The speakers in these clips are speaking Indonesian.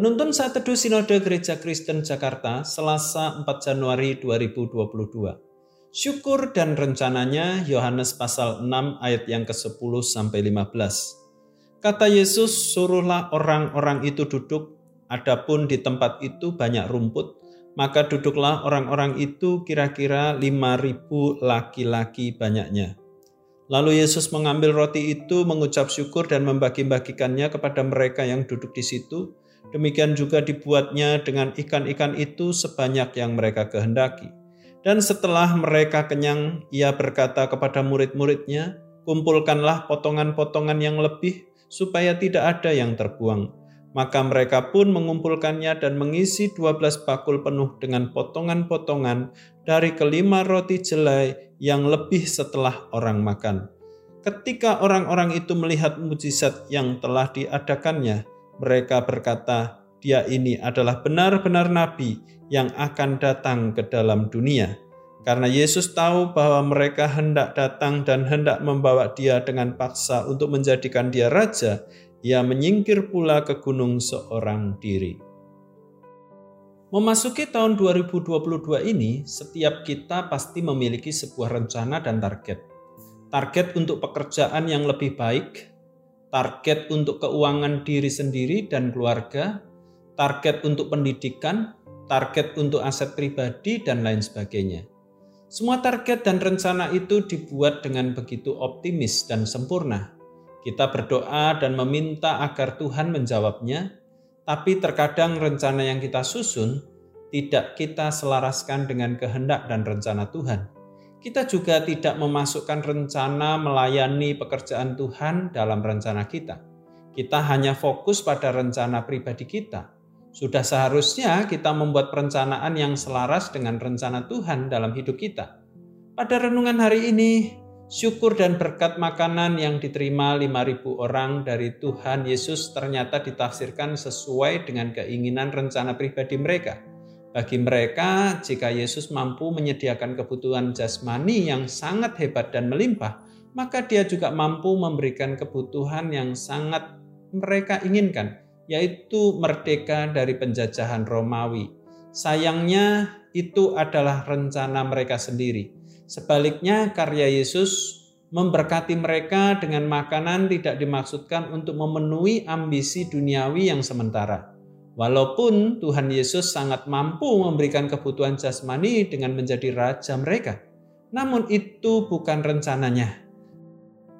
Penuntun saat teduh Sinode Gereja Kristen Jakarta, Selasa 4 Januari 2022. Syukur dan rencananya Yohanes pasal 6 ayat yang ke-10 sampai 15. Kata Yesus, suruhlah orang-orang itu duduk, adapun di tempat itu banyak rumput, maka duduklah orang-orang itu kira-kira 5000 laki-laki banyaknya. Lalu Yesus mengambil roti itu, mengucap syukur dan membagi-bagikannya kepada mereka yang duduk di situ. Demikian juga dibuatnya dengan ikan-ikan itu sebanyak yang mereka kehendaki. Dan setelah mereka kenyang, ia berkata kepada murid-muridnya, "Kumpulkanlah potongan-potongan yang lebih, supaya tidak ada yang terbuang." Maka mereka pun mengumpulkannya dan mengisi 12 bakul penuh dengan potongan-potongan dari kelima roti jelai yang lebih setelah orang makan. Ketika orang-orang itu melihat mujizat yang telah diadakannya, mereka berkata, "Dia ini adalah benar-benar nabi yang akan datang ke dalam dunia." Karena Yesus tahu bahwa mereka hendak datang dan hendak membawa Dia dengan paksa untuk menjadikan Dia raja, ia menyingkir pula ke gunung seorang diri. Memasuki tahun 2022 ini, setiap kita pasti memiliki sebuah rencana dan target. Target untuk pekerjaan yang lebih baik, target untuk keuangan diri sendiri dan keluarga, target untuk pendidikan, target untuk aset pribadi, dan lain sebagainya. Semua target dan rencana itu dibuat dengan begitu optimis dan sempurna, kita berdoa dan meminta agar Tuhan menjawabnya, tapi terkadang rencana yang kita susun tidak kita selaraskan dengan kehendak dan rencana Tuhan. Kita juga tidak memasukkan rencana melayani pekerjaan Tuhan dalam rencana kita. Kita hanya fokus pada rencana pribadi kita. Sudah seharusnya kita membuat perencanaan yang selaras dengan rencana Tuhan dalam hidup kita. Pada renungan hari ini, Syukur dan berkat makanan yang diterima 5.000 orang dari Tuhan Yesus ternyata ditafsirkan sesuai dengan keinginan rencana pribadi mereka. Bagi mereka, jika Yesus mampu menyediakan kebutuhan jasmani yang sangat hebat dan melimpah, maka dia juga mampu memberikan kebutuhan yang sangat mereka inginkan, yaitu merdeka dari penjajahan Romawi. Sayangnya, itu adalah rencana mereka sendiri Sebaliknya, karya Yesus memberkati mereka dengan makanan tidak dimaksudkan untuk memenuhi ambisi duniawi yang sementara. Walaupun Tuhan Yesus sangat mampu memberikan kebutuhan jasmani dengan menjadi raja mereka, namun itu bukan rencananya.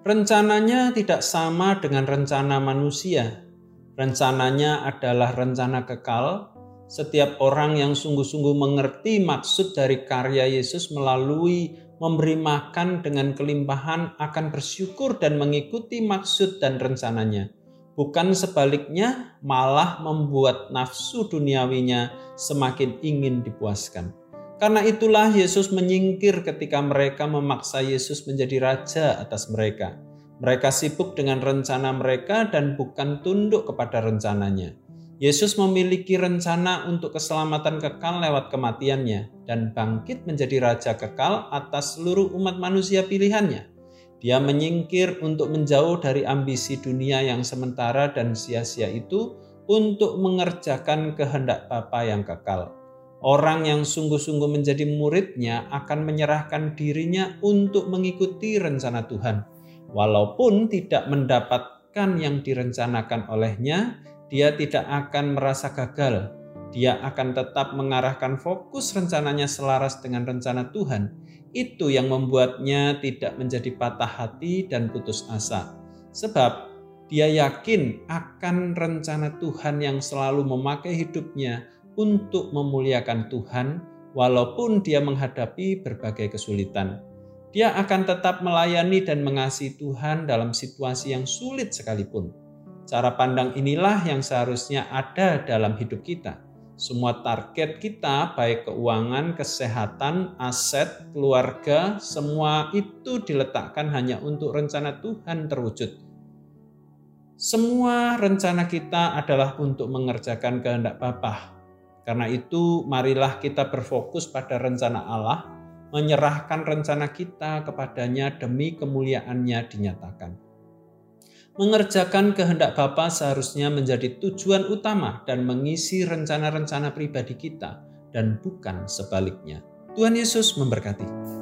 Rencananya tidak sama dengan rencana manusia. Rencananya adalah rencana kekal setiap orang yang sungguh-sungguh mengerti maksud dari karya Yesus melalui memberi makan dengan kelimpahan akan bersyukur dan mengikuti maksud dan rencananya. Bukan sebaliknya, malah membuat nafsu duniawinya semakin ingin dipuaskan. Karena itulah Yesus menyingkir ketika mereka memaksa Yesus menjadi raja atas mereka. Mereka sibuk dengan rencana mereka dan bukan tunduk kepada rencananya. Yesus memiliki rencana untuk keselamatan kekal lewat kematiannya dan bangkit menjadi raja kekal atas seluruh umat manusia pilihannya. Dia menyingkir untuk menjauh dari ambisi dunia yang sementara dan sia-sia itu untuk mengerjakan kehendak Bapa yang kekal. Orang yang sungguh-sungguh menjadi muridnya akan menyerahkan dirinya untuk mengikuti rencana Tuhan. Walaupun tidak mendapatkan yang direncanakan olehnya, dia tidak akan merasa gagal. Dia akan tetap mengarahkan fokus rencananya selaras dengan rencana Tuhan. Itu yang membuatnya tidak menjadi patah hati dan putus asa. Sebab dia yakin akan rencana Tuhan yang selalu memakai hidupnya untuk memuliakan Tuhan, walaupun dia menghadapi berbagai kesulitan. Dia akan tetap melayani dan mengasihi Tuhan dalam situasi yang sulit sekalipun. Cara pandang inilah yang seharusnya ada dalam hidup kita. Semua target kita, baik keuangan, kesehatan, aset, keluarga, semua itu diletakkan hanya untuk rencana Tuhan terwujud. Semua rencana kita adalah untuk mengerjakan kehendak Bapa. Karena itu, marilah kita berfokus pada rencana Allah, menyerahkan rencana kita kepadanya demi kemuliaannya dinyatakan. Mengerjakan kehendak Bapa seharusnya menjadi tujuan utama dan mengisi rencana-rencana pribadi kita dan bukan sebaliknya. Tuhan Yesus memberkati.